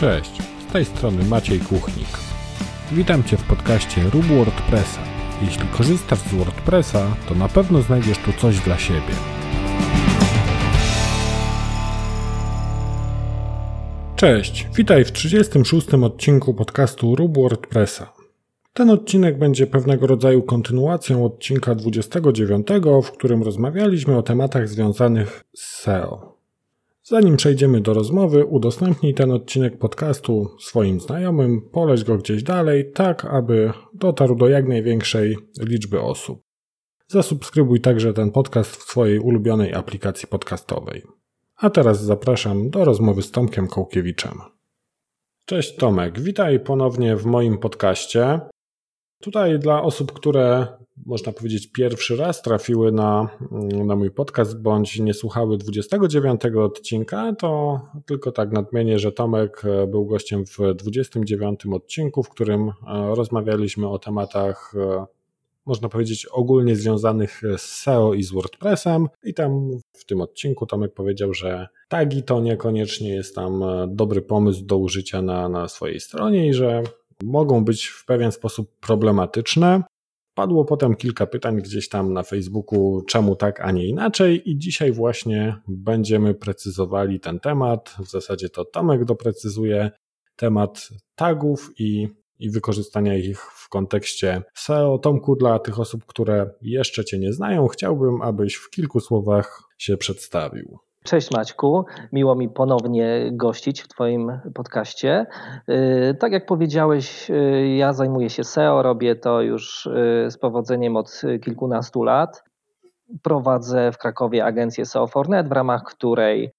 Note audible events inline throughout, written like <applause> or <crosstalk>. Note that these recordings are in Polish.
Cześć, z tej strony Maciej Kuchnik. Witam Cię w podcaście Rób WordPressa. Jeśli korzystasz z WordPressa, to na pewno znajdziesz tu coś dla siebie. Cześć, witaj w 36. odcinku podcastu Rób WordPressa. Ten odcinek będzie pewnego rodzaju kontynuacją odcinka 29, w którym rozmawialiśmy o tematach związanych z SEO. Zanim przejdziemy do rozmowy, udostępnij ten odcinek podcastu swoim znajomym, poleć go gdzieś dalej, tak aby dotarł do jak największej liczby osób. Zasubskrybuj także ten podcast w swojej ulubionej aplikacji podcastowej. A teraz zapraszam do rozmowy z Tomkiem Kołkiewiczem. Cześć Tomek, witaj ponownie w moim podcaście. Tutaj dla osób, które można powiedzieć pierwszy raz trafiły na, na mój podcast bądź nie słuchały 29 odcinka, to tylko tak nadmienię, że Tomek e, był gościem w 29 odcinku, w którym e, rozmawialiśmy o tematach e, można powiedzieć, ogólnie związanych z SEO i z WordPressem. I tam w tym odcinku Tomek powiedział, że tagi to niekoniecznie jest tam dobry pomysł do użycia na, na swojej stronie i że mogą być w pewien sposób problematyczne. Padło potem kilka pytań gdzieś tam na Facebooku, czemu tak, a nie inaczej, i dzisiaj właśnie będziemy precyzowali ten temat. W zasadzie to Tomek doprecyzuje temat tagów i, i wykorzystania ich w kontekście SEO. Tomku, dla tych osób, które jeszcze Cię nie znają, chciałbym, abyś w kilku słowach się przedstawił. Cześć Maćku, miło mi ponownie gościć w Twoim podcaście. Y, tak jak powiedziałeś, y, ja zajmuję się SEO, robię to już y, z powodzeniem od kilkunastu lat. Prowadzę w Krakowie agencję SEO4Net, w ramach której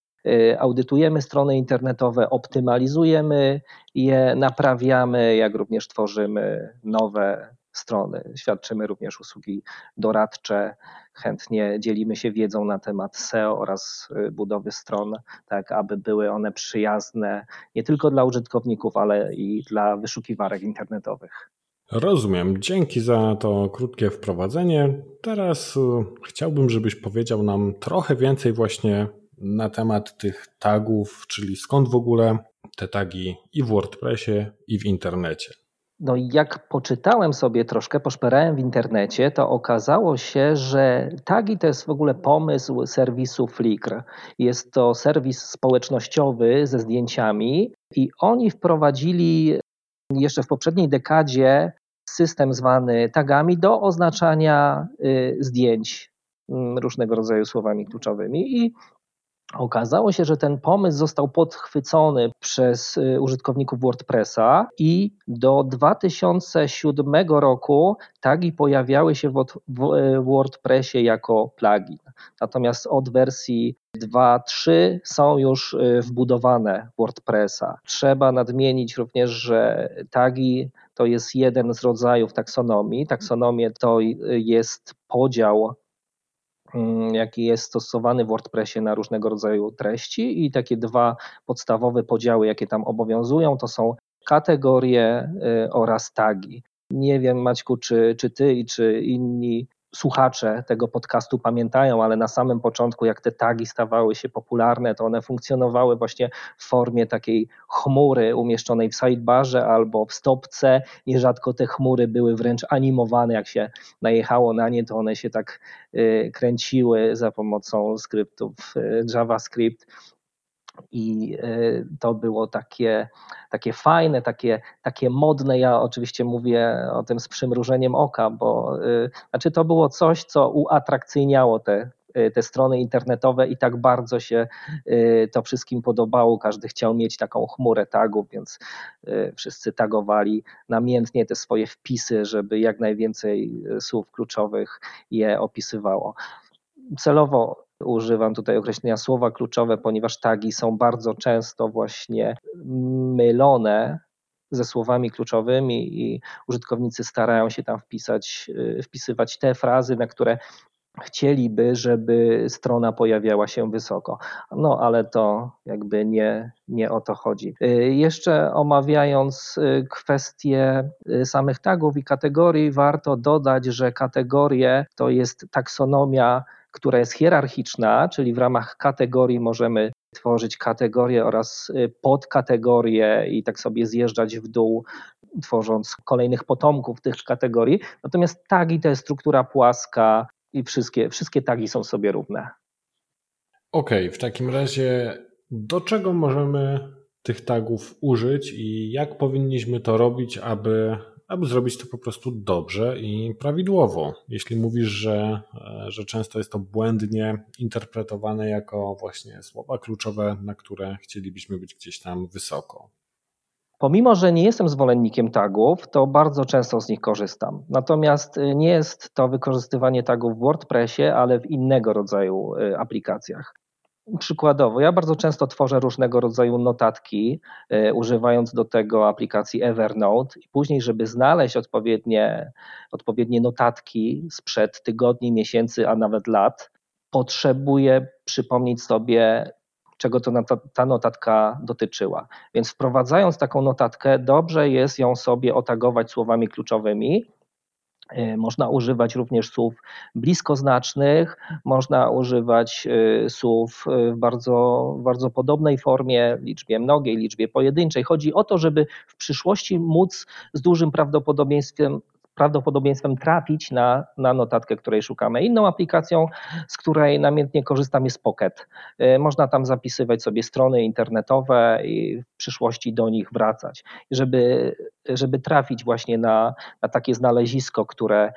audytujemy strony internetowe, optymalizujemy je, naprawiamy, jak również tworzymy nowe strony. Świadczymy również usługi doradcze. Chętnie dzielimy się wiedzą na temat SEO oraz y, budowy stron, tak aby były one przyjazne nie tylko dla użytkowników, ale i dla wyszukiwarek internetowych. Rozumiem. Dzięki za to krótkie wprowadzenie. Teraz y, chciałbym, żebyś powiedział nam trochę więcej właśnie na temat tych tagów, czyli skąd w ogóle te tagi i w WordPressie, i w internecie. No i jak poczytałem sobie troszkę, poszperałem w internecie, to okazało się, że tagi to jest w ogóle pomysł serwisu Flickr. Jest to serwis społecznościowy ze zdjęciami i oni wprowadzili jeszcze w poprzedniej dekadzie system zwany tagami do oznaczania y, zdjęć mm, różnego rodzaju słowami kluczowymi i Okazało się, że ten pomysł został podchwycony przez y, użytkowników WordPressa i do 2007 roku tagi pojawiały się w y, WordPressie jako plugin. Natomiast od wersji 2.3 są już y, wbudowane w WordPressa. Trzeba nadmienić również, że tagi to jest jeden z rodzajów taksonomii. Taksonomie to jest podział jaki jest stosowany w WordPressie na różnego rodzaju treści i takie dwa podstawowe podziały, jakie tam obowiązują, to są kategorie y, oraz tagi. Nie wiem, Maćku, czy, czy ty i czy inni słuchacze tego podcastu pamiętają, ale na samym początku, jak te tagi stawały się popularne, to one funkcjonowały właśnie w formie takiej chmury umieszczonej w sidebarze albo w stopce. Nierzadko te chmury były wręcz animowane, jak się najechało na nie, to one się tak y, kręciły za pomocą skryptów y, JavaScript i y, to było takie, takie fajne, takie, takie modne. Ja oczywiście mówię o tym z przymrużeniem oka, bo y, znaczy to było coś, co uatrakcyjniało te, y, te strony internetowe i tak bardzo się to wszystkim podobało. Każdy chciał mieć taką chmurę tagów, więc wszyscy tagowali namiętnie te swoje wpisy, żeby jak najwięcej słów kluczowych je opisywało. Celowo Używam tutaj określenia słowa kluczowe, ponieważ tagi są bardzo często właśnie mylone ze słowami kluczowymi i użytkownicy starają się tam wpisać, y, wpisywać te frazy, na które chcieliby, żeby strona pojawiała się wysoko. No ale to jakby nie, nie o to chodzi. Y, jeszcze omawiając y, kwestię samych tagów i kategorii, warto dodać, że kategorie to jest taksonomia która jest hierarchiczna, czyli w ramach kategorii możemy tworzyć kategorie oraz y, podkategorie i tak sobie zjeżdżać w dół, tworząc kolejnych potomków tych kategorii. Natomiast tagi to jest struktura płaska i wszystkie, wszystkie tagi są sobie równe. Okej, okay, w takim razie do czego możemy tych tagów użyć i jak powinniśmy to robić, aby aby zrobić to po prostu dobrze i prawidłowo. Jeśli mówisz, że, że często jest to błędnie interpretowane jako właśnie słowa kluczowe, na które chcielibyśmy być gdzieś tam wysoko. Pomimo, że nie jestem zwolennikiem tagów, to bardzo często z nich korzystam. Natomiast y, nie jest to wykorzystywanie tagów w WordPressie, ale w innego rodzaju y, aplikacjach. Przykładowo, ja bardzo często tworzę różnego rodzaju notatki, y, używając do tego aplikacji Evernote, i później, żeby znaleźć odpowiednie, odpowiednie notatki sprzed tygodni, miesięcy, a nawet lat, potrzebuję przypomnieć sobie, czego to ta notatka dotyczyła. Więc wprowadzając taką notatkę, dobrze jest ją sobie otagować słowami kluczowymi E, można używać również słów bliskoznacznych, można używać e, słów e, w bardzo, bardzo podobnej formie, liczbie mnogiej, liczbie pojedynczej. Chodzi o to, żeby w przyszłości móc z dużym prawdopodobieństwem prawdopodobieństwem trafić na, na notatkę, której szukamy. Inną aplikacją, z której namiętnie korzystam jest Pocket. Y, można tam zapisywać sobie strony internetowe i w przyszłości do nich wracać. Żeby, żeby trafić właśnie na, na takie znalezisko, które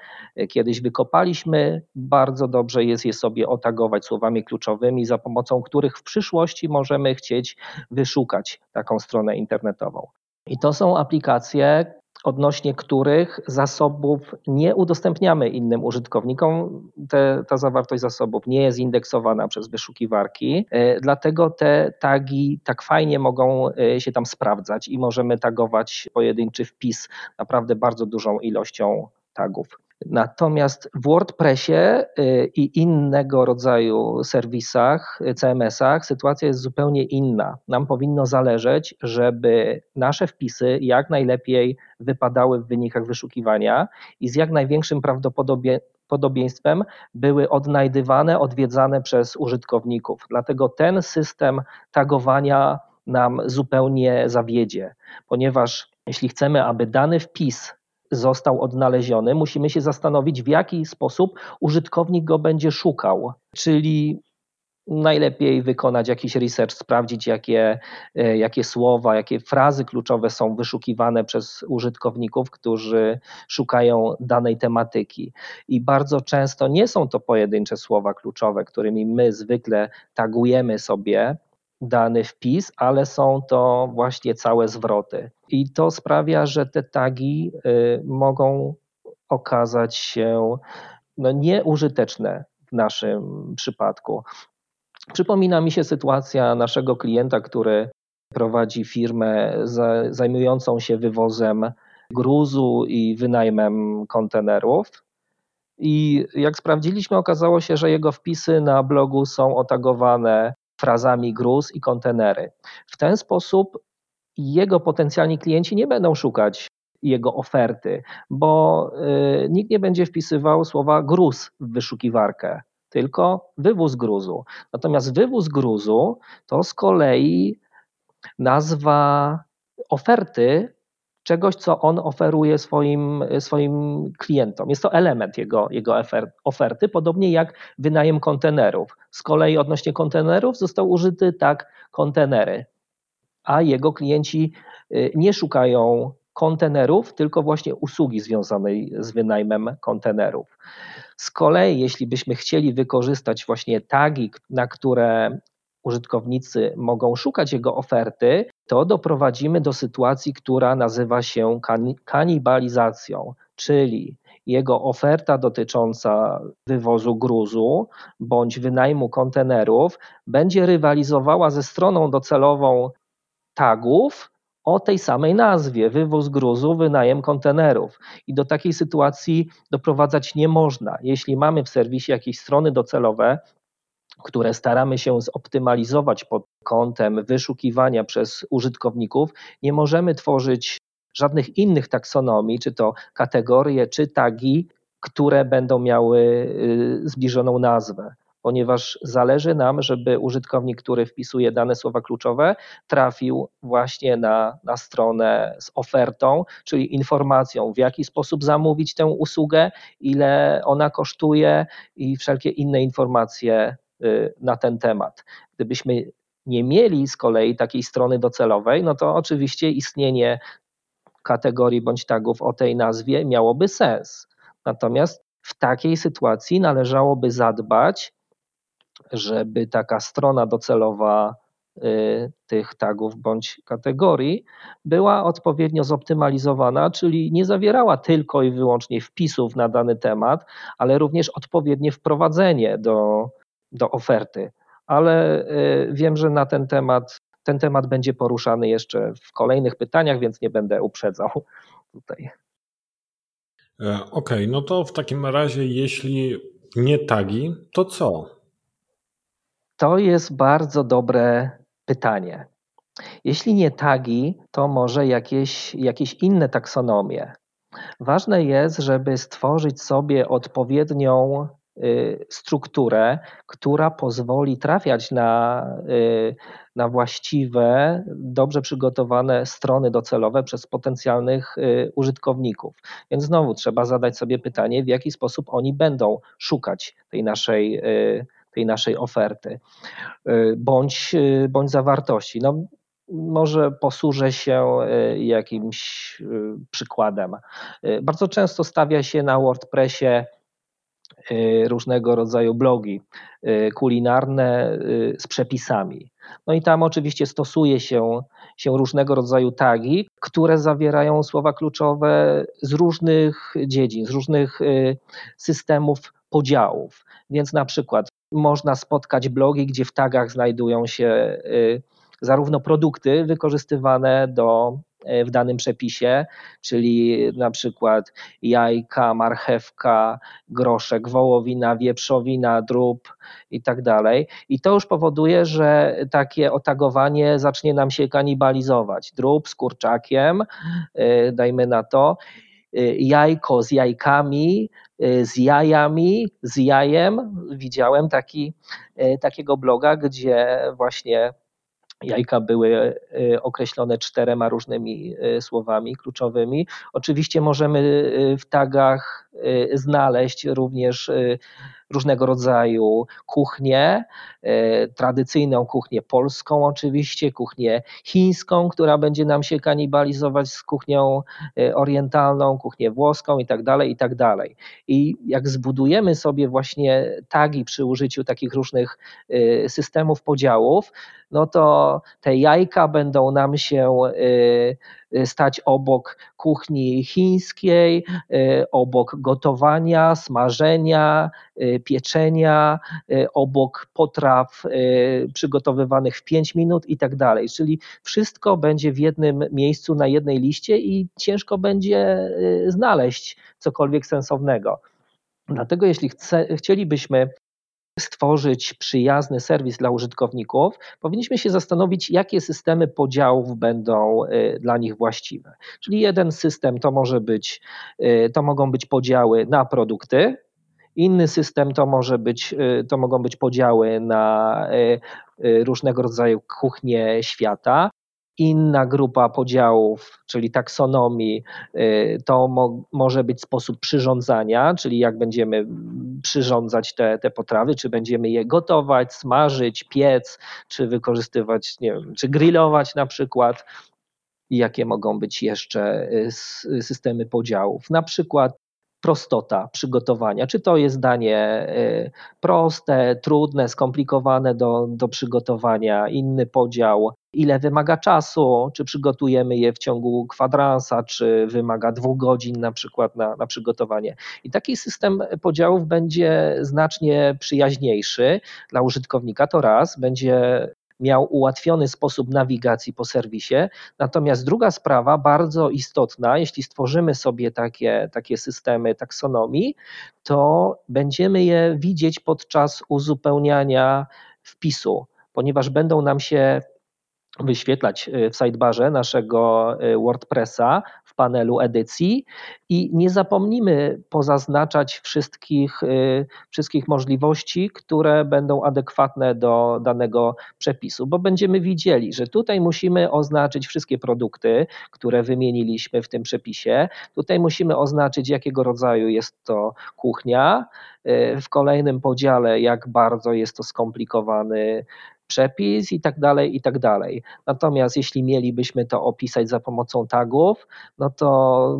kiedyś wykopaliśmy, bardzo dobrze jest je sobie otagować słowami kluczowymi, za pomocą których w przyszłości możemy chcieć wyszukać taką stronę internetową. I to są aplikacje, odnośnie których zasobów nie udostępniamy innym użytkownikom. Te, ta zawartość zasobów nie jest indeksowana przez wyszukiwarki, e, dlatego te tagi tak fajnie mogą e, się tam sprawdzać i możemy tagować pojedynczy wpis naprawdę bardzo dużą ilością tagów. Natomiast w WordPressie y, i innego rodzaju serwisach, y, CMS-ach sytuacja jest zupełnie inna. Nam powinno zależeć, żeby nasze wpisy jak najlepiej wypadały w wynikach wyszukiwania i z jak największym prawdopodobieństwem były odnajdywane, odwiedzane przez użytkowników. Dlatego ten system tagowania nam zupełnie zawiedzie, ponieważ jeśli chcemy, aby dany wpis został odnaleziony, musimy się zastanowić, w jaki sposób użytkownik go będzie szukał. Czyli najlepiej wykonać jakiś research, sprawdzić, jakie, e, jakie słowa, jakie frazy kluczowe są wyszukiwane przez użytkowników, którzy szukają danej tematyki. I bardzo często nie są to pojedyncze słowa kluczowe, którymi my zwykle tagujemy sobie dany wpis, ale są to właśnie całe zwroty. I to sprawia, że te tagi y, mogą okazać się no, nieużyteczne w naszym przypadku. Przypomina mi się sytuacja naszego klienta, który prowadzi firmę zajmującą się wywozem gruzu i wynajmem kontenerów. I jak sprawdziliśmy, okazało się, że jego wpisy na blogu są otagowane frazami gruz i kontenery. W ten sposób jego potencjalni klienci nie będą szukać jego oferty, bo y, nikt nie będzie wpisywał słowa gruz w wyszukiwarkę, tylko wywóz gruzu. Natomiast wywóz gruzu to z kolei nazwa oferty czegoś, co on oferuje swoim, swoim klientom. Jest to element jego, jego oferty, podobnie jak wynajem kontenerów. Z kolei odnośnie kontenerów został użyty tak kontenery, a jego klienci y, nie szukają kontenerów, tylko właśnie usługi związanej z wynajmem kontenerów. Z kolei, jeśli byśmy chcieli wykorzystać właśnie tagi, na które użytkownicy mogą szukać jego oferty, to doprowadzimy do sytuacji, która nazywa się kanibalizacją, czyli jego oferta dotycząca wywozu gruzu bądź wynajmu kontenerów będzie rywalizowała ze stroną docelową tagów o tej samej nazwie wywóz gruzu, wynajem kontenerów. I do takiej sytuacji doprowadzać nie można. Jeśli mamy w serwisie jakieś strony docelowe, które staramy się zoptymalizować pod kątem wyszukiwania przez użytkowników, nie możemy tworzyć żadnych innych taksonomii, czy to kategorie, czy tagi, które będą miały y, zbliżoną nazwę. ponieważ zależy nam, żeby użytkownik, który wpisuje dane słowa kluczowe, trafił właśnie na, na stronę z ofertą, czyli informacją, w jaki sposób zamówić tę usługę, ile ona kosztuje i wszelkie inne informacje na ten temat. Gdybyśmy nie mieli z kolei takiej strony docelowej, no to oczywiście istnienie kategorii bądź tagów o tej nazwie miałoby sens. Natomiast w takiej sytuacji należałoby zadbać, żeby taka strona docelowa y, tych tagów bądź kategorii była odpowiednio zoptymalizowana, czyli nie zawierała tylko i wyłącznie wpisów na dany temat, ale również odpowiednie wprowadzenie do, do oferty. Ale y, wiem, że na ten temat ten temat będzie poruszany jeszcze w kolejnych pytaniach, więc nie będę uprzedzał tutaj. E, okej, okay, no to w takim razie, jeśli nie tagi, to co? To jest bardzo dobre pytanie. Jeśli nie tagi, to może jakieś, jakieś inne taksonomie. Ważne jest, żeby stworzyć sobie odpowiednią strukturę, która pozwoli trafiać na, y, na właściwe, dobrze przygotowane strony docelowe przez potencjalnych y, użytkowników. Więc znowu trzeba zadać sobie pytanie, w jaki sposób oni będą szukać tej naszej tej naszej oferty y, bądź, y, bądź zawartości. No, może posłużę się y, jakimś przykładem. Bardzo często stawia się na WordPressie różnego rodzaju blogi kulinarne z przepisami. No i tam oczywiście stosuje się, się różnego rodzaju tagi, które zawierają słowa kluczowe z różnych dziedzin, z różnych systemów podziałów. Więc na przykład można spotkać blogi, gdzie w tagach znajdują się y, zarówno produkty wykorzystywane do, y, w danym przepisie, czyli na przykład jajka, marchewka, groszek, wołowina, wieprzowina, drób i tak dalej. I to już powoduje, że takie otagowanie zacznie nam się kanibalizować. Drób z kurczakiem, y, dajmy na to, jajko z jajkami, z jajami, z jajem. Widziałem taki, takiego bloga, gdzie właśnie jajka były y, określone czterema różnymi słowami kluczowymi. Oczywiście możemy w tagach znaleźć również różnego rodzaju kuchnię, e, tradycyjną kuchnię polską oczywiście, kuchnię chińską, która będzie nam się kanibalizować z kuchnią e, orientalną, kuchnię włoską i tak dalej, i tak dalej. I jak zbudujemy sobie właśnie tagi przy użyciu takich różnych e, systemów podziałów, no to te jajka będą nam się stać obok kuchni chińskiej, obok gotowania, smażenia, pieczenia, obok potraw przygotowywanych w 5 minut i tak dalej. Czyli wszystko będzie w jednym miejscu, na jednej liście i ciężko będzie znaleźć cokolwiek sensownego. Dlatego jeśli chce, chcielibyśmy stworzyć przyjazny serwis dla użytkowników, powinniśmy się zastanowić, jakie systemy podziałów będą y, dla nich właściwe. Czyli jeden system to może być, y, to mogą być podziały na produkty, Inny system to, może być, y, to mogą być podziały na różnego rodzaju kuchnie świata inna grupa podziałów, czyli taksonomii, y, to mo może być sposób przyrządzania, czyli jak będziemy przyrządzać te, te potrawy, czy będziemy je gotować, smażyć, piec, czy wykorzystywać, nie wiem, czy grillować na przykład. Jakie mogą być jeszcze y, systemy podziałów? Na przykład prostota przygotowania. Czy to jest danie y, proste, trudne, skomplikowane do, do przygotowania, inny podział, ile wymaga czasu, czy przygotujemy je w ciągu kwadransa, czy wymaga dwóch godzin na przykład na, na przygotowanie. I taki system podziałów będzie znacznie przyjaźniejszy dla użytkownika. To raz, będzie miał ułatwiony sposób nawigacji po serwisie. Natomiast druga sprawa, bardzo istotna, jeśli stworzymy sobie takie, takie systemy taksonomii, to będziemy je widzieć podczas uzupełniania wpisu, ponieważ będą nam się wyświetlać w sidebarze naszego WordPressa w panelu edycji i nie zapomnimy pozaznaczać wszystkich, y, wszystkich możliwości, które będą adekwatne do danego przepisu, bo będziemy widzieli, że tutaj musimy oznaczyć wszystkie produkty, które wymieniliśmy w tym przepisie. Tutaj musimy oznaczyć, jakiego rodzaju jest to kuchnia. W kolejnym podziale, jak bardzo jest to skomplikowany przepis i tak dalej, i tak dalej. Natomiast jeśli mielibyśmy to opisać za pomocą tagów, no to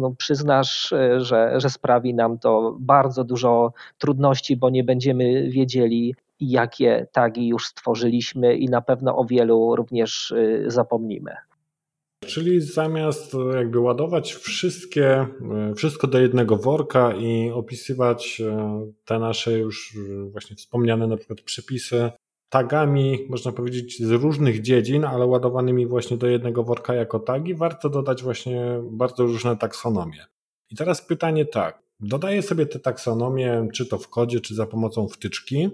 no przyznasz, e, że, że sprawi nam to bardzo dużo trudności, bo nie będziemy wiedzieli, jakie tagi już stworzyliśmy i na pewno o wielu również e, zapomnimy. Czyli zamiast jakby ładować wszystkie, e, wszystko do jednego worka i opisywać te nasze już właśnie wspomniane na przykład przepisy tagami, można powiedzieć, z różnych dziedzin, ale ładowanymi właśnie do jednego worka jako tagi, warto dodać właśnie bardzo różne taksonomie. I teraz pytanie tak, dodaję sobie te taksonomie, czy to w kodzie, czy za pomocą wtyczki.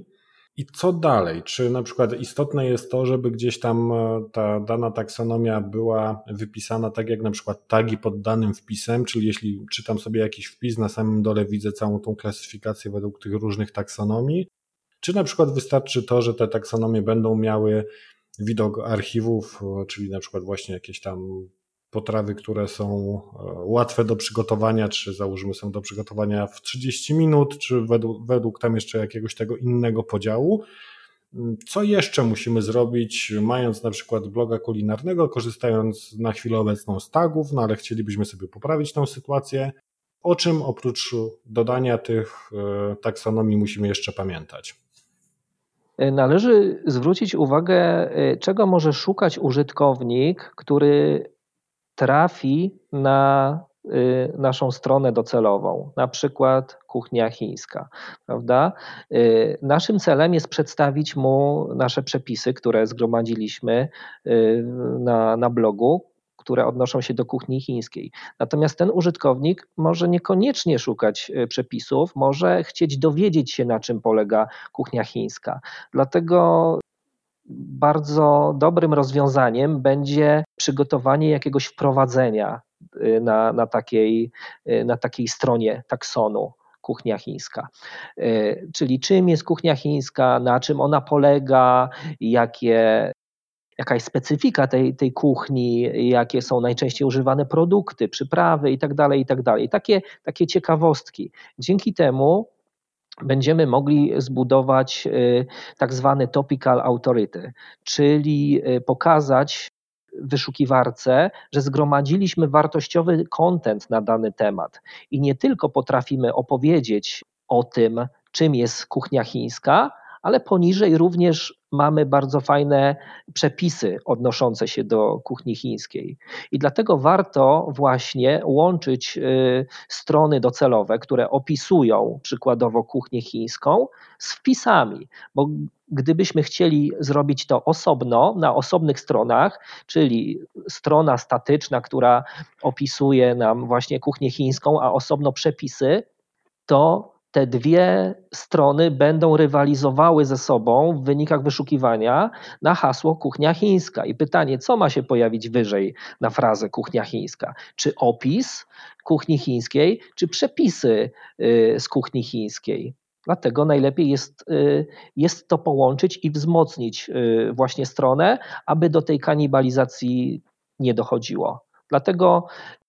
I co dalej? Czy na przykład istotne jest to, żeby gdzieś tam e, ta dana taksonomia była wypisana tak jak na przykład tagi pod danym wpisem, czyli jeśli czytam sobie jakiś wpis, na samym dole widzę całą tą klasyfikację według tych różnych taksonomii, czy na przykład wystarczy to, że te taksonomie będą miały widok archiwów, czyli na przykład właśnie jakieś tam potrawy, które są e, łatwe do przygotowania, czy załóżmy są do przygotowania w 30 minut, czy według, według tam jeszcze jakiegoś tego innego podziału. Co jeszcze musimy zrobić, mając na przykład bloga kulinarnego, korzystając na chwilę obecną z tagów, no ale chcielibyśmy sobie poprawić tą sytuację. O czym oprócz dodania tych e, taksonomii musimy jeszcze pamiętać? E, należy zwrócić uwagę, e, czego może szukać użytkownik, który trafi na e, naszą stronę docelową, na przykład kuchnia chińska, prawda? Naszym celem jest przedstawić mu nasze przepisy, które zgromadziliśmy na, na blogu, które odnoszą się do kuchni chińskiej. Natomiast ten użytkownik może niekoniecznie szukać e, przepisów, może chcieć dowiedzieć się, na czym polega kuchnia chińska. Dlatego bardzo dobrym rozwiązaniem będzie przygotowanie jakiegoś wprowadzenia e, na, na, takiej, e, na takiej stronie taksonu kuchnia chińska. Czyli czym jest kuchnia chińska, na czym ona polega, jakie jaka jest specyfika tej, tej kuchni, jakie są najczęściej używane produkty, przyprawy itd., tak itd. Tak takie, takie ciekawostki. Dzięki temu będziemy mogli zbudować y, tak zwany topical authority, czyli y, pokazać wyszukiwarce, że zgromadziliśmy wartościowy content na dany temat i nie tylko potrafimy opowiedzieć o tym, czym jest kuchnia chińska, ale poniżej również mamy bardzo fajne przepisy odnoszące się do kuchni chińskiej. I dlatego warto właśnie łączyć y, strony docelowe, które opisują przykładowo kuchnię chińską, z wpisami, bo gdybyśmy chcieli zrobić to osobno, na osobnych stronach, czyli strona statyczna, która opisuje nam właśnie kuchnię chińską, a osobno przepisy, to te dwie strony będą rywalizowały ze sobą w wynikach wyszukiwania na hasło kuchnia chińska. I pytanie, co ma się pojawić wyżej na frazę kuchnia chińska? Czy opis kuchni chińskiej, czy przepisy y, z kuchni chińskiej? Dlatego najlepiej jest, y, jest to połączyć i wzmocnić y, właśnie stronę, aby do tej kanibalizacji nie dochodziło. Dlatego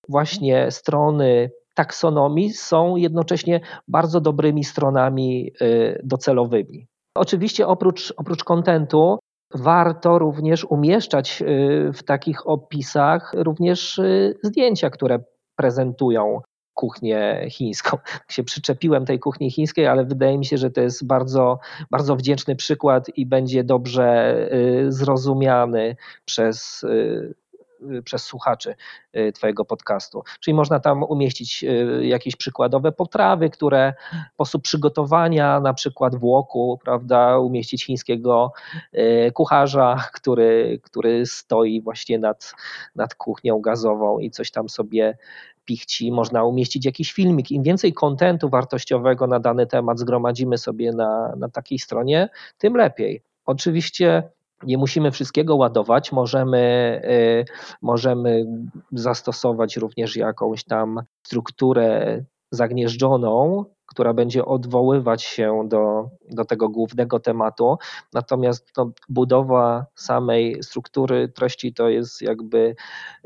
właśnie strony taksonomii są jednocześnie bardzo dobrymi stronami y, docelowymi. Oczywiście oprócz, oprócz kontentu warto również umieszczać y, w takich opisach również y, zdjęcia, które prezentują kuchnię chińską. <laughs> Się przyczepiłem tej kuchni chińskiej, ale wydaje mi się, że to jest bardzo, bardzo wdzięczny przykład i będzie dobrze zrozumiany przez przez słuchaczy y, Twojego podcastu. Czyli można tam umieścić y, jakieś przykładowe potrawy, które sposób przygotowania, na przykład włoku, prawda, umieścić chińskiego kucharza, który, który stoi właśnie nad, nad kuchnią gazową i coś tam sobie pichci, można umieścić jakiś filmik. Im więcej kontentu wartościowego na dany temat zgromadzimy sobie na, na takiej stronie, tym lepiej. Oczywiście Nie musimy wszystkiego ładować, możemy, możemy zastosować również jakąś tam strukturę zagnieżdżoną, która będzie odwoływać się do, do tego głównego tematu. Natomiast no, budowa samej struktury treści to jest jakby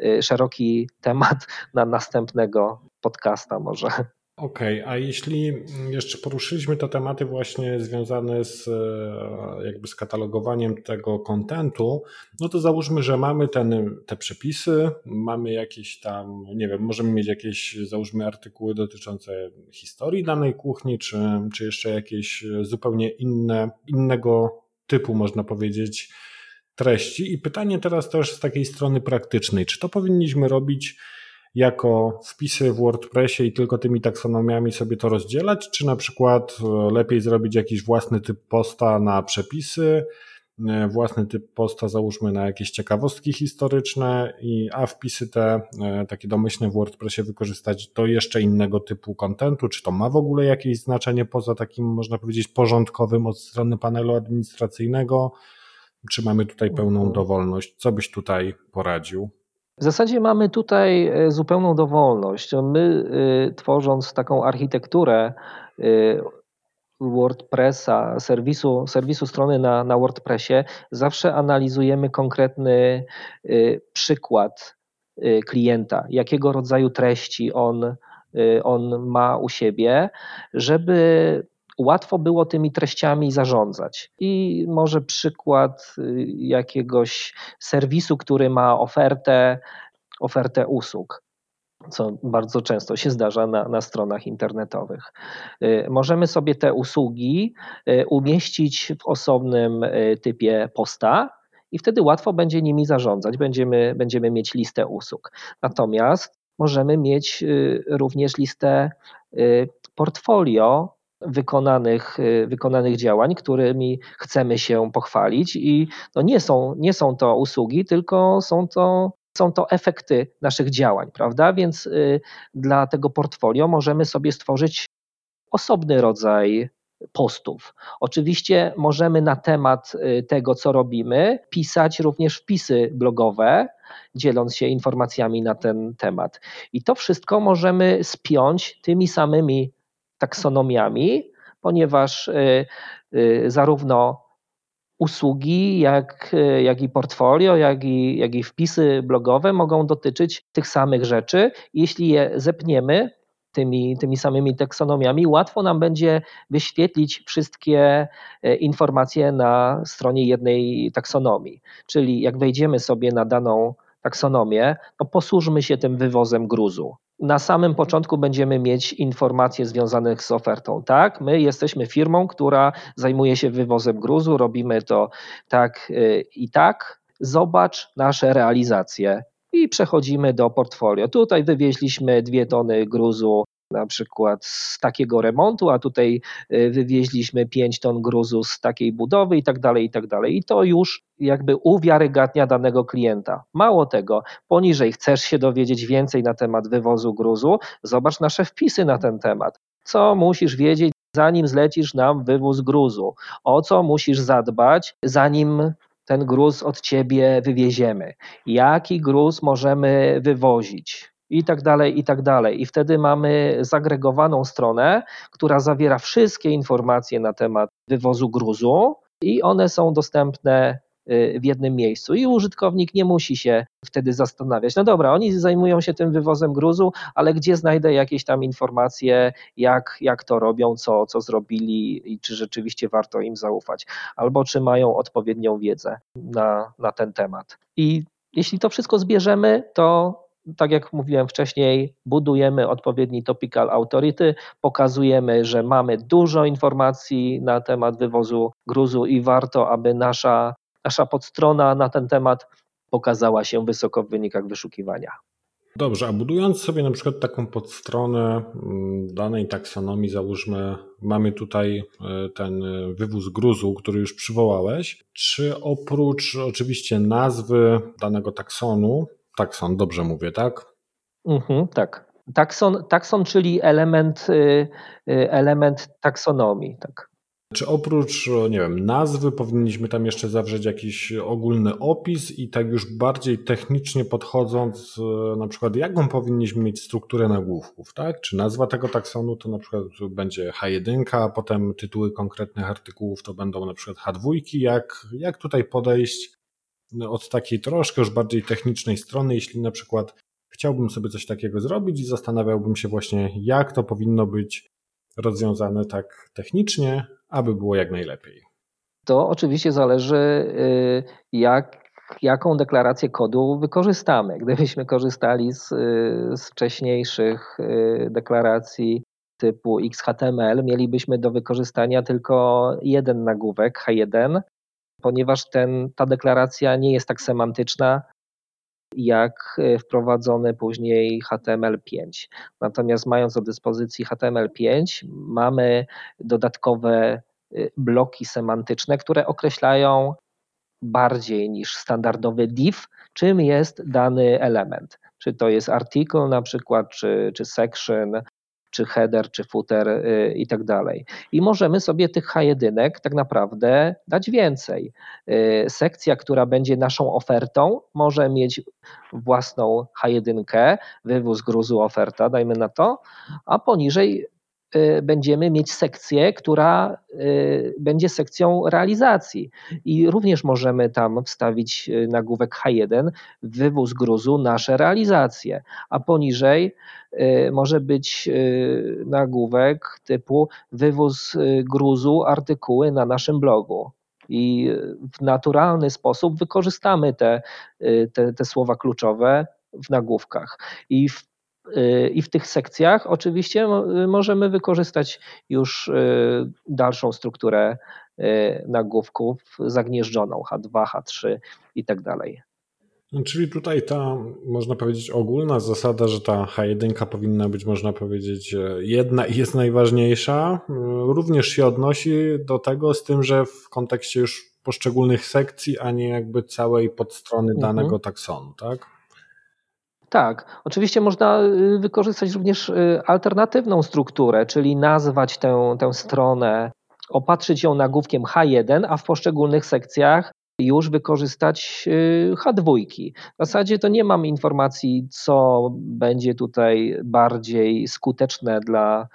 y, szeroki temat na następnego podcasta może. Okej, okay, a jeśli jeszcze poruszyliśmy te tematy właśnie związane z e, jakby z katalogowaniem tego kontentu, no to załóżmy, że mamy ten, te przepisy, mamy jakieś tam, nie wiem, możemy mieć jakieś załóżmy artykuły dotyczące historii danej kuchni, czy, czy jeszcze jakieś zupełnie inne, innego typu można powiedzieć treści. I pytanie teraz też z takiej strony praktycznej, czy to powinniśmy robić jako wpisy w WordPressie i tylko tymi taksonomiami sobie to rozdzielać, czy na przykład e, lepiej zrobić jakiś własny typ posta na przepisy, e, własny typ posta załóżmy na jakieś ciekawostki historyczne, i, a wpisy te e, takie domyślne w WordPressie wykorzystać do jeszcze innego typu kontentu, czy to ma w ogóle jakieś znaczenie poza takim można powiedzieć porządkowym od strony panelu administracyjnego, czy mamy tutaj pełną mhm. dowolność? Co byś tutaj poradził? W zasadzie mamy tutaj e, zupełną dowolność. My e, tworząc taką architekturę e, WordPressa, serwisu, serwisu strony na, na WordPressie, zawsze analizujemy konkretny przykład klienta, jakiego rodzaju treści on, on ma u siebie, żeby łatwo było tymi treściami zarządzać. I może przykład y, jakiegoś serwisu, który ma ofertę, ofertę usług co bardzo często się zdarza na, na, stronach internetowych. Y, możemy sobie te usługi y, umieścić w osobnym typie posta i wtedy łatwo będzie nimi zarządzać. Będziemy, będziemy mieć listę usług. Natomiast możemy mieć również listę portfolio wykonanych, y, wykonanych działań, którymi chcemy się pochwalić i no nie, są, nie są to usługi, tylko są to są to efekty naszych działań, prawda? Więc y, dla tego portfolio możemy sobie stworzyć osobny rodzaj postów. Oczywiście możemy na temat y, tego, co robimy, pisać również wpisy blogowe, dzieląc się informacjami na ten temat. I to wszystko możemy spiąć tymi samymi taksonomiami, ponieważ y, y, zarówno usługi, jak, y, jak i portfolio, jak i, jak i wpisy blogowe mogą dotyczyć tych samych rzeczy. Jeśli je zepniemy tymi, tymi samymi taksonomiami, łatwo nam będzie wyświetlić wszystkie informacje na stronie jednej taksonomii. Czyli jak wejdziemy sobie na daną taksonomię, to posłużmy się tym wywozem gruzu na samym początku będziemy mieć informacje związane z ofertą. Tak, my jesteśmy firmą, która zajmuje się wywozem gruzu, robimy to tak y, i tak. Zobacz nasze realizacje i przechodzimy do portfolio. Tutaj wywieźliśmy dwie tony gruzu na przykład z takiego remontu, a tutaj y, wywieźliśmy 5 ton gruzu z takiej budowy i tak dalej, i tak dalej. I to już jakby uwiarygadnia danego klienta. Mało tego, poniżej chcesz się dowiedzieć więcej na temat wywozu gruzu, zobacz nasze wpisy na ten temat. Co musisz wiedzieć, zanim zlecisz nam wywóz gruzu? O co musisz zadbać, zanim ten gruz od ciebie wywieziemy? Jaki gruz możemy wywozić? I tak dalej, i tak dalej. I wtedy mamy zagregowaną stronę, która zawiera wszystkie informacje na temat wywozu gruzu i one są dostępne y, w jednym miejscu i użytkownik nie musi się wtedy zastanawiać. No dobra, oni zajmują się tym wywozem gruzu, ale gdzie znajdę jakieś tam informacje, jak, jak to robią, co, co zrobili i czy rzeczywiście warto im zaufać, albo czy mają odpowiednią wiedzę na, na ten temat. I jeśli to wszystko zbierzemy, to tak jak mówiłem wcześniej, budujemy odpowiedni topical authority, pokazujemy, że mamy dużo informacji na temat wywozu gruzu i warto, aby nasza, nasza podstrona na ten temat pokazała się wysoko w wynikach wyszukiwania. Dobrze, a budując sobie na przykład taką podstronę mm, danej taksonomii, załóżmy, mamy tutaj e, ten wywóz gruzu, który już przywołałeś, czy oprócz oczywiście nazwy danego taksonu, Takson, dobrze mówię, tak? Mhm, tak. Takson, takson, czyli element, y, y, element taksonomii, tak. Czy oprócz, nie wiem, nazwy powinniśmy tam jeszcze zawrzeć jakiś ogólny opis i tak już bardziej technicznie podchodząc, na przykład jaką powinniśmy mieć strukturę nagłówków, tak? Czy nazwa tego taksonu to na przykład będzie H1, a potem tytuły konkretnych artykułów to będą na przykład H2, jak, jak tutaj podejść od takiej troszkę już bardziej technicznej strony, jeśli na przykład chciałbym sobie coś takiego zrobić i zastanawiałbym się właśnie, jak to powinno być rozwiązane tak technicznie, aby było jak najlepiej. To oczywiście zależy, y, jak, jaką deklarację kodu wykorzystamy. Gdybyśmy korzystali z, y, z wcześniejszych y, deklaracji typu XHTML, mielibyśmy do wykorzystania tylko jeden nagłówek H1, ponieważ ten, ta deklaracja nie jest tak semantyczna jak wprowadzony później HTML5. Natomiast mając do dyspozycji HTML5, mamy dodatkowe Y, bloki semantyczne, które określają bardziej niż standardowy div, czym jest dany element. Czy to jest article na przykład, czy, czy section, czy header, czy footer y, i tak dalej. I możemy sobie tych H1 tak naprawdę dać więcej. Y, sekcja, która będzie naszą ofertą, może mieć własną H1, wywóz gruzu oferta, dajmy na to, a poniżej będziemy mieć sekcję, która y, będzie sekcją realizacji. I również możemy tam wstawić y, nagłówek H1, wywóz gruzu, nasze realizacje, a poniżej może być nagłówek typu wywóz gruzu, artykuły na naszym blogu. I w naturalny sposób wykorzystamy te, te, te słowa kluczowe w nagłówkach. I w i w tych sekcjach oczywiście możemy wykorzystać już y, dalszą strukturę y, nagłówków zagnieżdżoną H2, H3 i tak dalej. No, czyli tutaj ta, można powiedzieć, ogólna zasada, że ta H1 powinna być, można powiedzieć, jedna i jest najważniejsza, y, również się odnosi do tego, z tym, że w kontekście już poszczególnych sekcji, a nie jakby całej podstrony mhm. danego taksonu, tak? Tak, oczywiście można y, wykorzystać również y, alternatywną strukturę, czyli nazwać tę, tę stronę, opatrzyć ją nagłówkiem H1, a w poszczególnych sekcjach już wykorzystać y, H2. W zasadzie to nie mam informacji, co będzie tutaj bardziej skuteczne dla,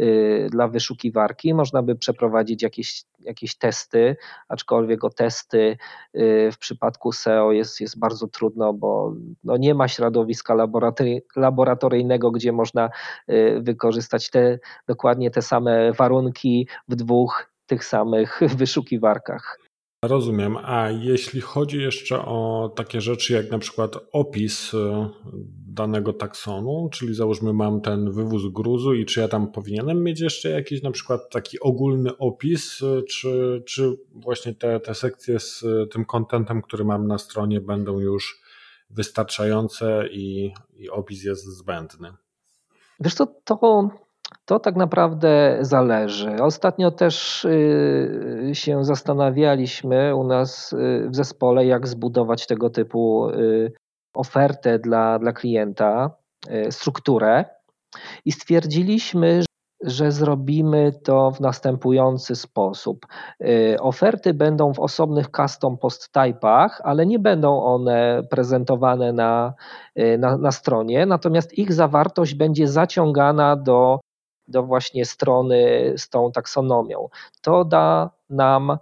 y, dla wyszukiwarki. Można by przeprowadzić jakieś, jakieś testy, aczkolwiek o testy y, w przypadku SEO jest, jest bardzo trudno, bo no nie ma środowiska laboratoryjnego, gdzie można wykorzystać te, dokładnie te same warunki w dwóch tych samych <laughs> wyszukiwarkach. Rozumiem. A jeśli chodzi jeszcze o takie rzeczy jak na przykład opis e, danego taksonu, czyli załóżmy mam ten wywóz gruzu i czy ja tam powinienem mieć jeszcze jakiś na przykład taki ogólny opis, e, czy, czy właśnie te, te sekcje z tym kontentem, który mam na stronie będą już wystarczające i, i opis jest zbędny? Wiesz co, to to tak naprawdę zależy. Ostatnio też y, się zastanawialiśmy u nas y, w zespole, jak zbudować tego typu y, ofertę dla, dla klienta, strukturę i stwierdziliśmy, że zrobimy to w następujący sposób. Oferty będą w osobnych custom post type'ach, ale nie będą one prezentowane na, na, na, stronie, natomiast ich zawartość będzie zaciągana do do właśnie strony z tą taksonomią. To da nam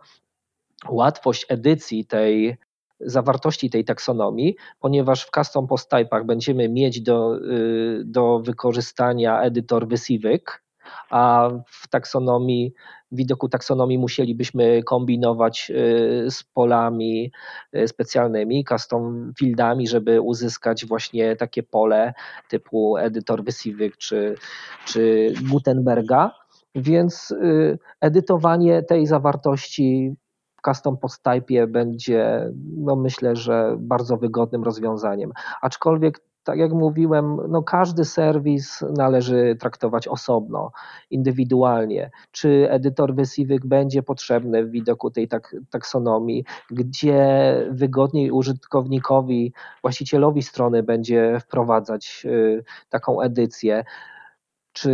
łatwość edycji tej zawartości tej taksonomii, ponieważ w custom post type'ach będziemy mieć do, y, do wykorzystania edytor wysiwyk, a w taksonomii, widoku taksonomii musielibyśmy kombinować y, z polami y, specjalnymi, custom fieldami, żeby uzyskać właśnie takie pole typu edytor wysiwyk czy, czy Gutenberga. Więc y, edytowanie tej zawartości custom post będzie, no myślę, że bardzo wygodnym rozwiązaniem. Aczkolwiek tak jak mówiłem, no każdy serwis należy traktować osobno, indywidualnie. Czy edytor wysiwyk będzie potrzebny w widoku tej tak, taksonomii, gdzie wygodniej użytkownikowi, właścicielowi strony będzie wprowadzać y, taką edycję, czy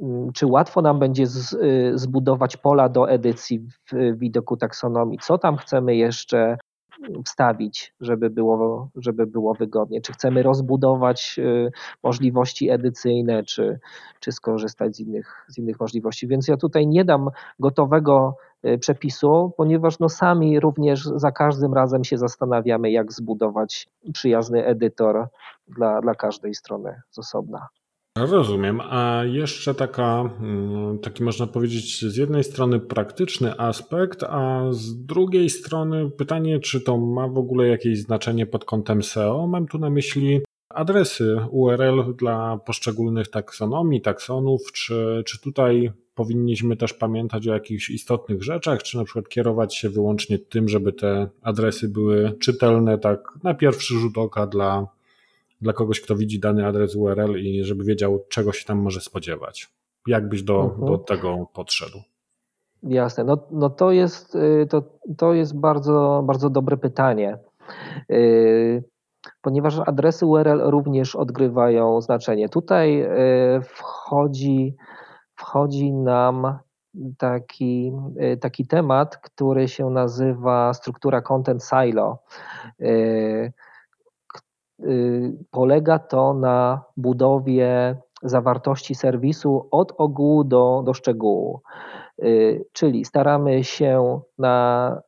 mm, czy łatwo nam będzie z, y, zbudować pola do edycji w widoku taksonomii? Co tam chcemy jeszcze wstawić, żeby było, żeby było wygodnie? Czy chcemy rozbudować y, możliwości edycyjne, czy, czy skorzystać z innych, z innych możliwości? Więc ja tutaj nie dam gotowego y, przepisu, ponieważ no sami również za każdym razem się zastanawiamy, jak zbudować przyjazny edytor dla, dla każdej strony z osobna. Rozumiem. A jeszcze taka, mm, taki można powiedzieć, z jednej strony praktyczny aspekt, a z drugiej strony pytanie, czy to ma w ogóle jakieś znaczenie pod kątem SEO. Mam tu na myśli adresy URL dla poszczególnych taksonomii, taksonów. Czy, czy tutaj powinniśmy też pamiętać o jakichś istotnych rzeczach, czy na przykład kierować się wyłącznie tym, żeby te adresy były czytelne tak na pierwszy rzut oka dla dla kogoś, kto widzi dany adres URL i żeby wiedział, czego się tam może spodziewać. Jak byś do, mhm. do tego podszedł? Jasne, no, no to, jest, y, to, to jest bardzo, bardzo dobre pytanie. Y, ponieważ adresy URL również odgrywają znaczenie. Tutaj y, wchodzi, wchodzi nam taki, taki temat, który się nazywa struktura content silo. Y, polega to na budowie zawartości serwisu od ogółu do, do szczegółu. Y, czyli staramy się na,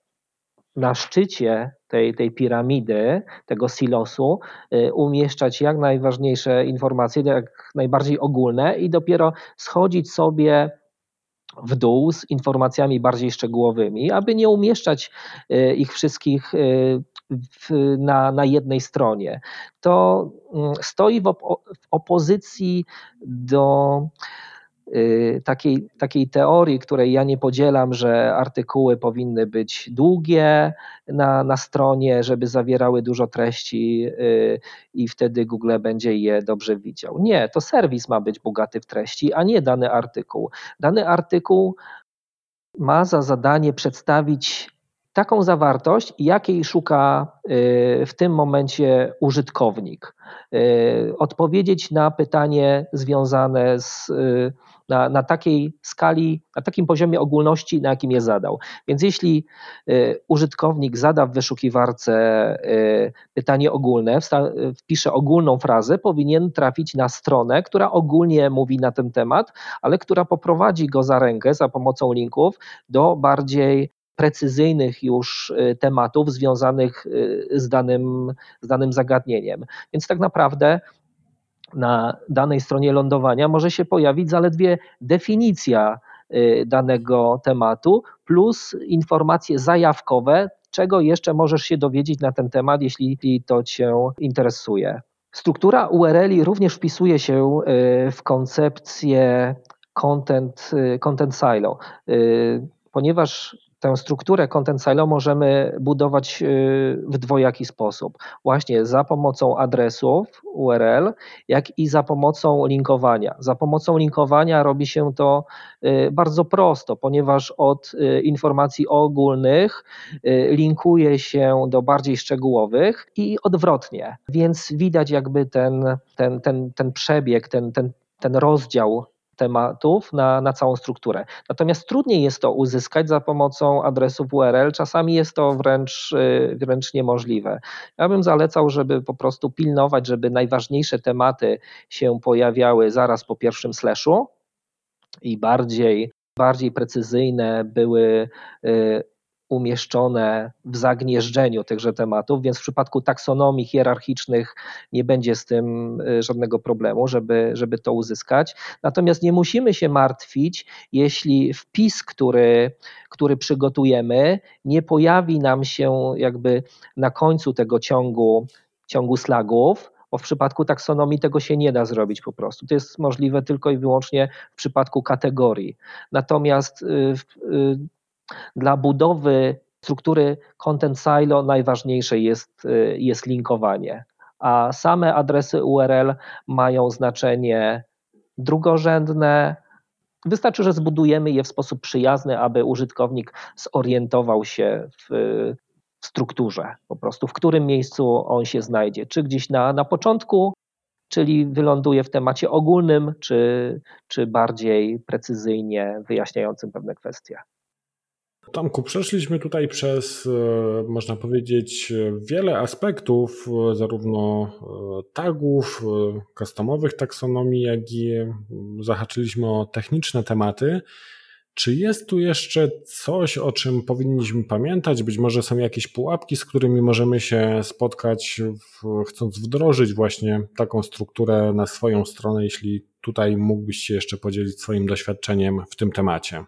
na szczycie tej, tej piramidy, tego silosu, y, umieszczać jak najważniejsze informacje, jak najbardziej ogólne i dopiero schodzić sobie w dół z informacjami bardziej szczegółowymi, aby nie umieszczać ich wszystkich w, na, na jednej stronie. To mm, stoi w, w opozycji do y, takiej, takiej teorii, której ja nie podzielam, że artykuły powinny być długie na, na stronie, żeby zawierały dużo treści y, i wtedy Google będzie je dobrze widział. Nie, to serwis ma być bogaty w treści, a nie dany artykuł. Dany artykuł ma za zadanie przedstawić taką zawartość, jakiej szuka y, w tym momencie użytkownik. Y, odpowiedzieć na pytanie związane z, y, na, na takiej skali, na takim poziomie ogólności, na jakim je zadał. Więc jeśli użytkownik zada w wyszukiwarce pytanie ogólne, wpisze ogólną frazę, powinien trafić na stronę, która ogólnie mówi na ten temat, ale która poprowadzi go za rękę za pomocą linków do bardziej precyzyjnych już y, tematów związanych y, z danym, z danym zagadnieniem. Więc tak naprawdę na danej stronie lądowania może się pojawić zaledwie definicja y, danego tematu plus informacje zajawkowe, czego jeszcze możesz się dowiedzieć na ten temat, jeśli to Cię interesuje. Struktura URL również wpisuje się w koncepcję content, content silo, ponieważ tę strukturę Content Silo możemy budować y, w dwojaki sposób. Właśnie za pomocą adresów URL, jak i za pomocą linkowania. Za pomocą linkowania robi się to y, bardzo prosto, ponieważ od y, informacji ogólnych linkuje się do bardziej szczegółowych i odwrotnie. Więc widać jakby ten, ten, ten, ten przebieg, ten, ten, ten rozdział tematów na, na całą strukturę. Natomiast trudniej jest to uzyskać za pomocą adresów URL, czasami jest to wręcz, y, wręcz niemożliwe. Ja bym zalecał, żeby po prostu pilnować, żeby najważniejsze tematy się pojawiały zaraz po pierwszym slashu i bardziej, bardziej precyzyjne były y, umieszczone w zagnieżdżeniu tychże tematów, więc w przypadku taksonomii hierarchicznych nie będzie z tym y, żadnego problemu, żeby, żeby to uzyskać. Natomiast nie musimy się martwić, jeśli wpis, który, który przygotujemy, nie pojawi nam się jakby na końcu tego ciągu, ciągu slagów, bo w przypadku taksonomii tego się nie da zrobić po prostu. To jest możliwe tylko i wyłącznie w przypadku kategorii. Natomiast y, y, dla budowy struktury content silo najważniejsze jest, y, jest linkowanie, a same adresy URL mają znaczenie drugorzędne. Wystarczy, że zbudujemy je w sposób przyjazny, aby użytkownik zorientował się w, w strukturze, po prostu w którym miejscu on się znajdzie, czy gdzieś na, na początku czyli wyląduje w temacie ogólnym, czy, czy bardziej precyzyjnie wyjaśniającym pewne kwestie. Tomku, przeszliśmy tutaj przez, e, można powiedzieć, wiele aspektów, e, zarówno e, tagów, customowych taksonomii, jak i zahaczyliśmy o techniczne tematy. Czy jest tu jeszcze coś, o czym powinniśmy pamiętać? Być może są jakieś pułapki, z którymi możemy się spotkać, w, chcąc wdrożyć właśnie taką strukturę na swoją stronę, jeśli tutaj mógłbyś się jeszcze podzielić swoim doświadczeniem w tym temacie.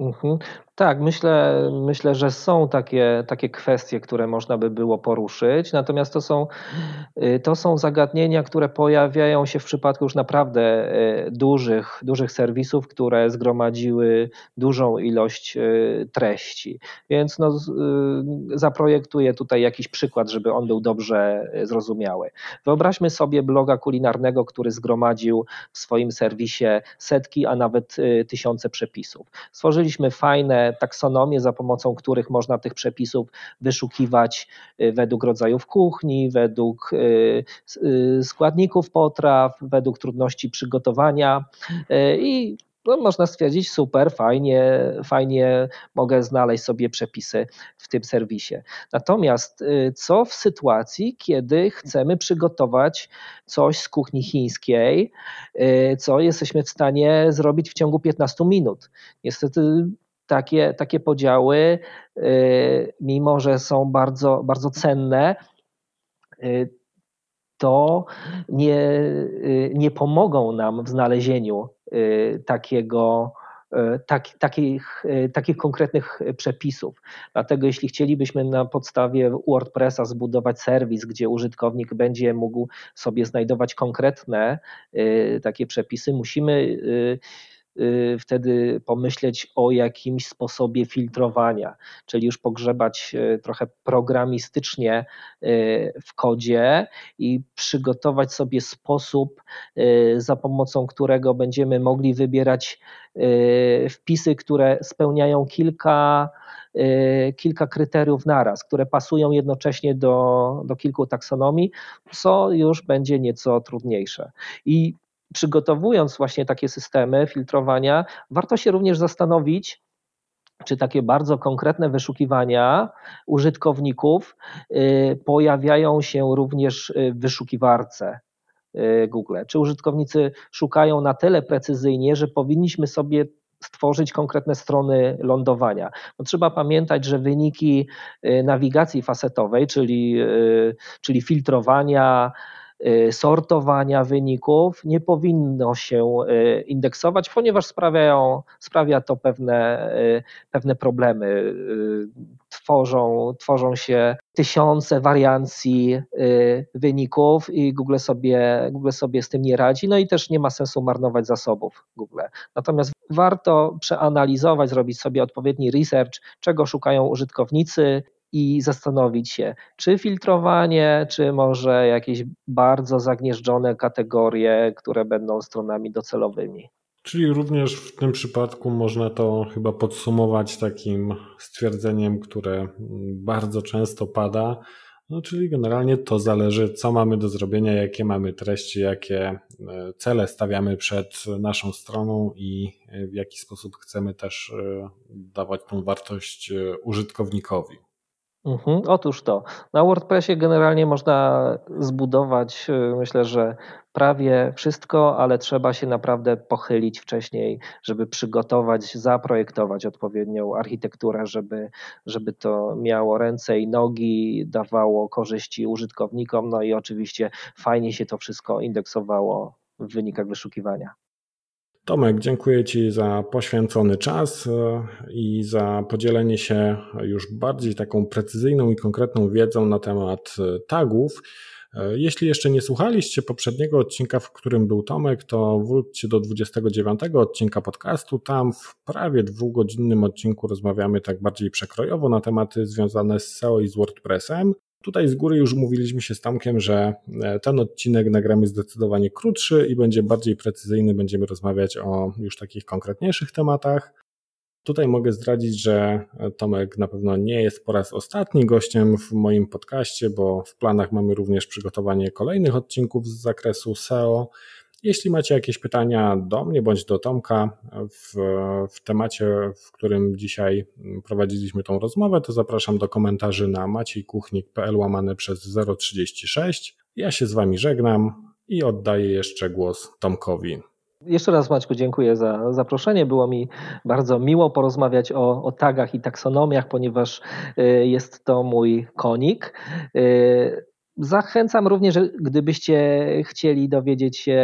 Mhm. Tak, myślę, myślę, że są takie, takie kwestie, które można by było poruszyć, natomiast to są, y, to są zagadnienia, które pojawiają się w przypadku już naprawdę y, dużych, dużych serwisów, które zgromadziły dużą ilość y, treści. Więc no, zaprojektuję tutaj jakiś przykład, żeby on był dobrze zrozumiały. Wyobraźmy sobie bloga kulinarnego, który zgromadził w swoim serwisie setki, a nawet tysiące przepisów. Stworzyliśmy fajne taksonomie, za pomocą których można tych przepisów wyszukiwać y, według rodzajów kuchni, według y, y, składników potraw, według trudności przygotowania i no, można stwierdzić, super, fajnie, fajnie mogę znaleźć sobie przepisy w tym serwisie. Natomiast co w sytuacji, kiedy chcemy przygotować coś z kuchni chińskiej, co jesteśmy w stanie zrobić w ciągu 15 minut? Niestety takie, takie podziały, y, mimo że są bardzo, bardzo cenne, y, to nie, y, nie pomogą nam w znalezieniu takiego, tak, takich, takich konkretnych przepisów. Dlatego jeśli chcielibyśmy na podstawie WordPressa zbudować serwis, gdzie użytkownik będzie mógł sobie znajdować konkretne takie przepisy, musimy wtedy pomyśleć o jakimś sposobie filtrowania, czyli już pogrzebać y, trochę programistycznie y, w kodzie i przygotować sobie sposób, za pomocą którego będziemy mogli wybierać wpisy, które spełniają kilka kilka kryteriów naraz, które pasują jednocześnie do, do kilku taksonomii, co już będzie nieco trudniejsze. I przygotowując właśnie takie systemy filtrowania, warto się również zastanowić, czy takie bardzo konkretne wyszukiwania użytkowników y, pojawiają się również w wyszukiwarce y, Google. Czy użytkownicy szukają na tyle precyzyjnie, że powinniśmy sobie stworzyć konkretne strony lądowania. No, trzeba pamiętać, że wyniki y, nawigacji fasetowej, czyli, czyli filtrowania, Y, sortowania wyników nie powinno się y, indeksować, ponieważ sprawiają, sprawia to pewne, y, pewne problemy. Tworzą, tworzą się tysiące wariancji wyników i Google sobie, Google sobie z tym nie radzi, no i też nie ma sensu marnować zasobów Google. Natomiast warto przeanalizować, zrobić sobie odpowiedni research, czego szukają użytkownicy, i zastanowić się, czy filtrowanie, czy może jakieś bardzo zagnieżdżone kategorie, które będą stronami docelowymi. Czyli również w tym przypadku można to chyba podsumować takim stwierdzeniem, które bardzo często pada. No, czyli generalnie to zależy, co mamy do zrobienia, jakie mamy treści, jakie e, cele stawiamy przed naszą stroną i w jaki sposób chcemy też e, dawać tą wartość e, użytkownikowi. Mhm, otóż to. Na WordPressie generalnie można zbudować, y, myślę, że prawie wszystko, ale trzeba się naprawdę pochylić wcześniej, żeby przygotować, zaprojektować odpowiednią architekturę, żeby, żeby to miało ręce i nogi, dawało korzyści użytkownikom, no i oczywiście fajnie się to wszystko indeksowało w wynikach wyszukiwania. Tomek, dziękuję Ci za poświęcony czas e, i za podzielenie się już bardziej taką precyzyjną i konkretną wiedzą na temat e, tagów. E, jeśli jeszcze nie słuchaliście poprzedniego odcinka, w którym był Tomek, to wróćcie do 29 odcinka podcastu. Tam w prawie dwugodzinnym odcinku rozmawiamy tak bardziej przekrojowo na tematy związane z SEO i z WordPressem. Tutaj z góry już umówiliśmy się z Tomkiem, że e, ten odcinek nagramy zdecydowanie krótszy i będzie bardziej precyzyjny. Będziemy rozmawiać o już takich konkretniejszych tematach. Tutaj mogę zdradzić, że Tomek na pewno nie jest po raz ostatni gościem w moim podcaście, bo w planach mamy również przygotowanie kolejnych odcinków z zakresu SEO. Jeśli macie jakieś pytania do mnie bądź do Tomka w, w temacie, w którym dzisiaj prowadziliśmy tą rozmowę, to zapraszam do komentarzy na maciejkuchnik.pl łamane przez 036. Ja się z Wami żegnam i oddaję jeszcze głos Tomkowi. Jeszcze raz Maćku dziękuję za zaproszenie. Było mi bardzo miło porozmawiać o, o tagach i taksonomiach, ponieważ y, jest to mój konik. Y, zachęcam również, gdybyście chcieli dowiedzieć się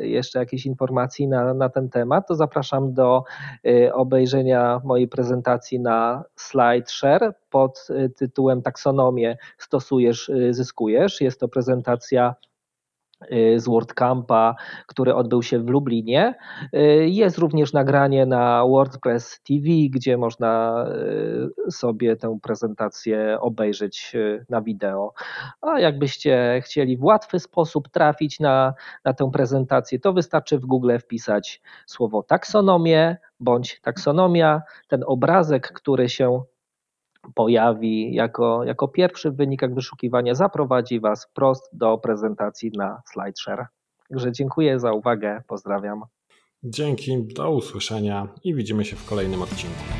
jeszcze jakiejś informacji na, na ten temat, to zapraszam do y, obejrzenia mojej prezentacji na SlideShare pod tytułem Taksonomię stosujesz, zyskujesz. Jest to prezentacja Y, z WordCampa, który odbył się w Lublinie. Y, jest również nagranie na WordPress TV, gdzie można y, sobie tę prezentację obejrzeć na wideo. A jakbyście chcieli w łatwy sposób trafić na, na tę prezentację, to wystarczy w Google wpisać słowo taksonomię bądź taksonomia. Ten obrazek, który się pojawi jako, jako pierwszy w wynikach wyszukiwania, zaprowadzi Was wprost do prezentacji na SlideShare. Także dziękuję za uwagę, pozdrawiam. Dzięki, do usłyszenia i widzimy się w kolejnym odcinku.